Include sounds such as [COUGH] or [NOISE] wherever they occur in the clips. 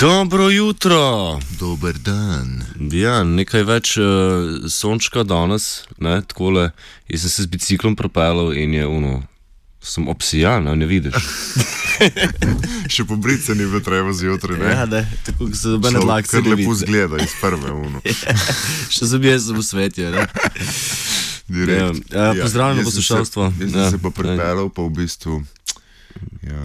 Dobro jutro. Dober dan. Ja, nekaj več uh, sončka danes, ne, takole. Jaz sem se z biciklom propeljal in je uno. Sem obsijan, ne vidiš. [LAUGHS] Še pobriti se ni bilo treba zjutraj. Ne? Ja, ne, tako se dobe Človek dlak. Kar lepo zgleda iz prve uno. [LAUGHS] Še zabije se v svetju. ne. Direkt. Ja, ja, pozdravljeno jaz sem se- poslušalstvo. Jaz sem Ja, se pa pripeljal, pa v bistvu. Ja,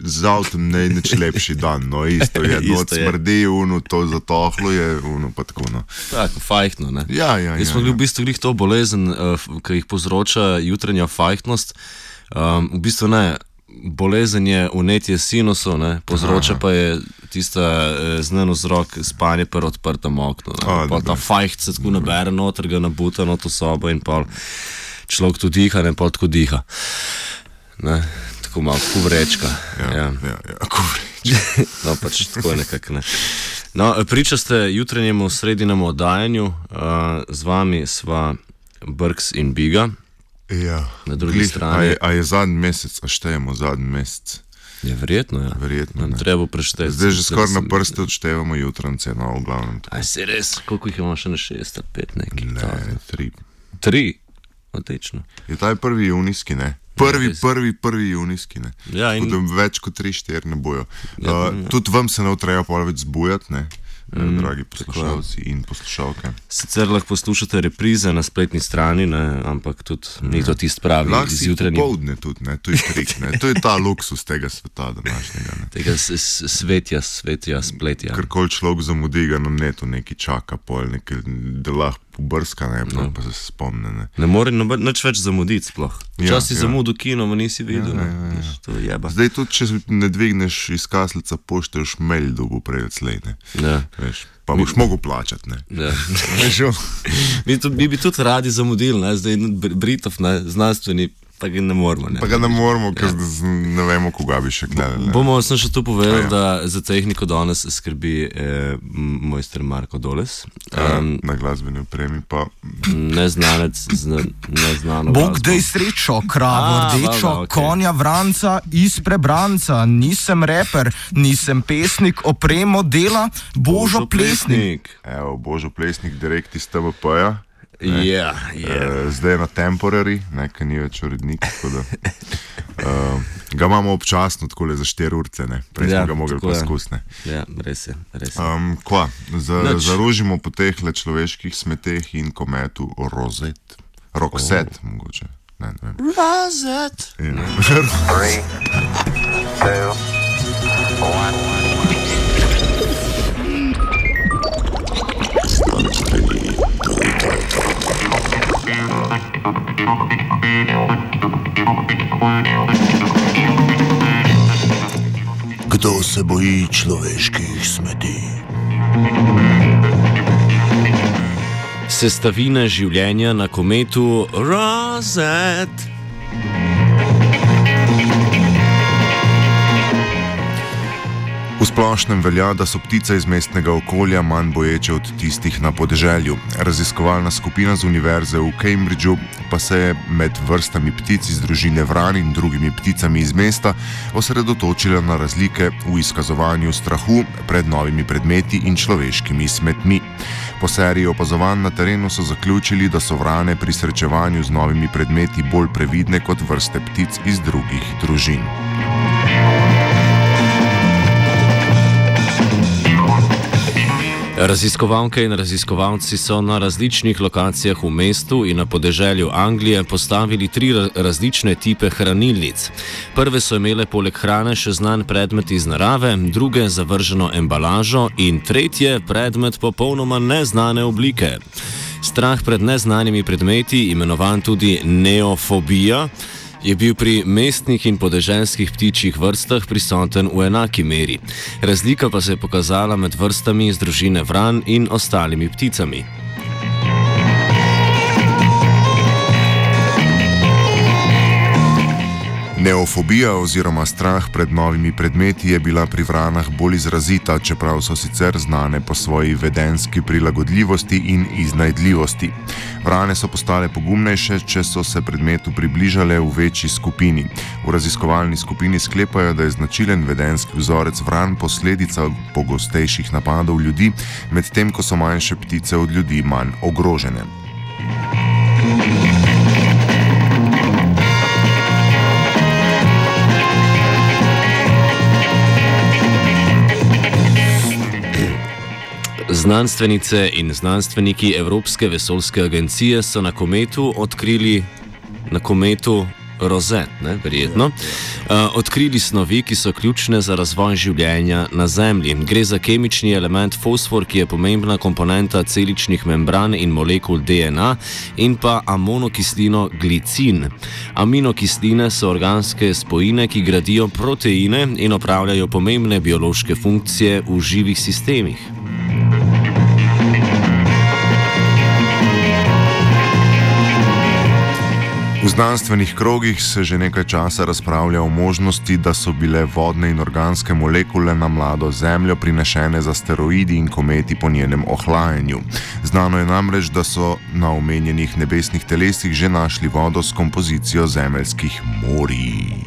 z avtom ne je nič lepši dan, no isto je, [LAUGHS] no smrdi, uno to zatohlo je, uno pa tako. No. Tako, fajtno. Ne. Ja, ja, Jaz ja. smo bili ja. v bistvu glih to bolezen, uh, ki jih povzroča jutranja fajtnost. Um, v bistvu ne. Bolezen je unetje sinusov, ne, povzroča pa je tista eh, znan vzrok spanje pri odprtem oknu. A, ta fajt se tako nabere noter, ga nabuta na to sobo in pa človek tu diha, ne pa tako diha. Ne, tako malo, tako vrečka. Ja, ja, ja, ja, ko vreč. [LAUGHS] no, pač tako nekako ne. No, priča ste jutranjemu sredinemu oddajanju, uh, z vami sva Brks in Biga. Ja. Na drugi Glih, strani- A je, a je zadnji mesec, a štejemo zadnji mesec. Je verjetno, ja. Verjetno, ne. Treba prešteti. Zdaj že skoraj na prste odštevamo jutrance, no v glavnem. tako. Aj se res, koliko jih imamo še na šest ali pet nekaj? Ne, tri. Tri. Odlično. Je ta je prvi junijski, ne? Prvi, res. prvi, prvi junijski, ne? Ja, in- Tako več kot tri, štiri ne bojo. Ja, Uh, tudi vam se ne treba pol več zbujati, ne? Mm, dragi poslušalci in poslušalke. Sicer lahko poslušate reprize na spletni strani, ne, ampak tudi ni to tisti pravi Lahko si izjutrajni. popoldne tudi, ne? To je trik, ne? To je ta [LAUGHS] luksus tega sveta današnjega, ne? Tega svetja, svetja, spletja. Ker kol človek zamudi, ga na netu neki čaka, pol nekaj, da lahko pobrska, ne? No. pa se spomne, ne? Ne more nič več zamuditi sploh. Ja, Včasih ja. ja, zamudil kino, nisi videl. Ja, ne. ja, ja. Veš, To je jeba. Zdaj tudi, če ne dvigneš iz kaslica, pošteješ mail, bo prej slej, ne? Ja. Veš, pa boš mogel plačati, ne? Ja. [LAUGHS] Mi, tudi, mi bi tudi radi zamudili, ne? zdaj Br- Britov, ne? znanstveni, pa ga ne moremo. Ne? Pa ga ne moremo, ker z- ne vemo, koga bi še gledali. ne. Bomo sem še tu povedal, A ja. da za tehniko danes skrbi eh, mojster Marko Doles, Um, um, na glasbeni opremi pa neznanec z ne- neznano. Bog glasbo. dej srečo, kravo A, rdečo, okej. konja vranca iz prebranca. Nisem reper, nisem pesnik, opremo dela, božo plesnik. evo, Božo Plesnik, direkt iz TVP-ja. Ja, ja. Uh, zdaj je na temporary, nekaj ni več urednik. tako Da, uh, ga imamo občasno, tako le za 4 urce, ne. prej Ja, smo ga mogli poskusne. ja, res je. Res je. Um, kva, za, Nič. zaružimo po teh le človeških smeteh in kometu rozet, rokset, oh. mogoče. Ne, ne vem. Razet. Ja. Three, two, Kdo se boji človeških smeti? Sestavine življenja na kometu Razet. V splošnem velja, da so ptice iz mestnega okolja manj boječe od tistih na podeželju. Raziskovalna skupina z univerze v Cambridgeu pa se je med vrstami ptic iz družine vran in drugimi pticami iz mesta osredotočila na razlike v izkazovanju strahu pred novimi predmeti in človeškimi smetmi. Po seriji opazovanj na terenu so zaključili, da so vrane pri srečevanju z novimi predmeti bolj previdne kot vrste ptic iz drugih družin. Raziskovalke in raziskovalci so na različnih lokacijah v mestu in na podeželju Anglije postavili tri ra- različne type hranilnic. Prve so imele poleg hrane še znan predmet iz narave, druge zavrženo embalažo in tretje predmet popolnoma neznane oblike. Strah pred neznanimi predmeti, imenovan tudi neofobija, je bil pri mestnih in podeželskih ptičjih vrstah prisoten v enaki meri. Razlika pa se je pokazala med vrstami iz družine vran in ostalimi pticami. Neofobija oziroma strah pred novimi predmeti je bila pri vranah bolj izrazita, čeprav so sicer znane po svoji vedenski prilagodljivosti in iznajdljivosti. Vrane so postale pogumnejše, če so se predmetu približale v večji skupini. V raziskovalni skupini sklepajo, da je značilen vedenski vzorec vran posledica pogostejših napadov ljudi, medtem ko so manjše ptice od ljudi manj ogrožene. Znanstvenice in znanstveniki Evropske vesoljske agencije so na kometu odkrili, na kometu Rozet, ne, verjetno, uh, odkrili snovi, ki so ključne za razvoj življenja na Zemlji. Gre za kemični element fosfor, ki je pomembna komponenta celičnih membran in molekul DNA, in pa aminokislino glicin. Aminokisline so organske spojine, ki gradijo proteine in opravljajo pomembne biološke funkcije v živih sistemih. V znanstvenih krogih se že nekaj časa razpravlja o možnosti, da so bile vodne in organske molekule na mlado Zemljo prinešene z asteroidi in kometi po njenem ohlajanju. Znano je namreč, da so na omenjenih nebesnih telesih že našli vodo s kompozicijo zemeljskih morij.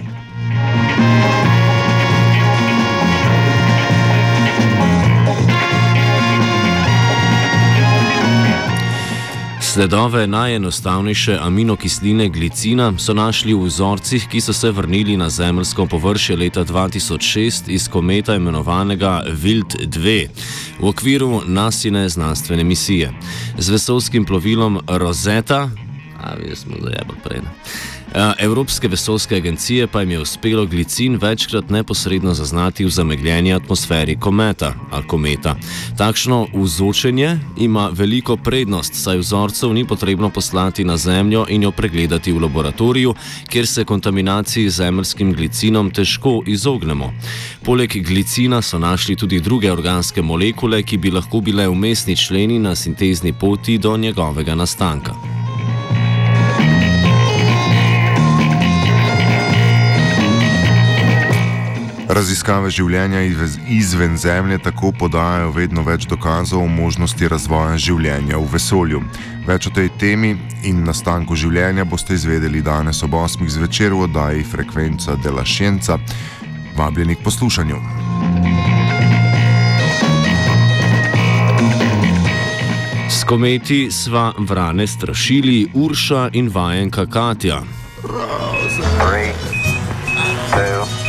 Sledove najenostavnejše aminokisline glicina so našli v vzorcih, ki so se vrnili na zemljsko površje leta 2006 iz kometa imenovanega Wild 2 v okviru nasine znanstvene misije. Z vesolskim plovilom Rosetta, a vi smo zajebali prej. ne? Eh, Evropske vesoljske agencije pa jim je uspelo glicin večkrat neposredno zaznati v zamegljeni atmosferi kometa ali kometa. Takšno vzočenje ima veliko prednost, saj vzorcev ni potrebno poslati na Zemljo in jo pregledati v laboratoriju, kjer se kontaminaciji z zemeljskim glicinom težko izognemo. Poleg glicina so našli tudi druge organske molekule, ki bi lahko bile umestni členi na sintezni poti do njegovega nastanka. Raziskave življenja izve- izven Zemlje tako podajajo vedno več dokazov o možnosti razvoja življenja v vesolju. Več o tej temi in nastanku življenja boste izvedeli danes ob 8. zvečer v oddaji Frekvenca de la Scienza. Vabljeni k poslušanju. S kometi sva vrane strašili Urša in vajenka Katja. Three, two,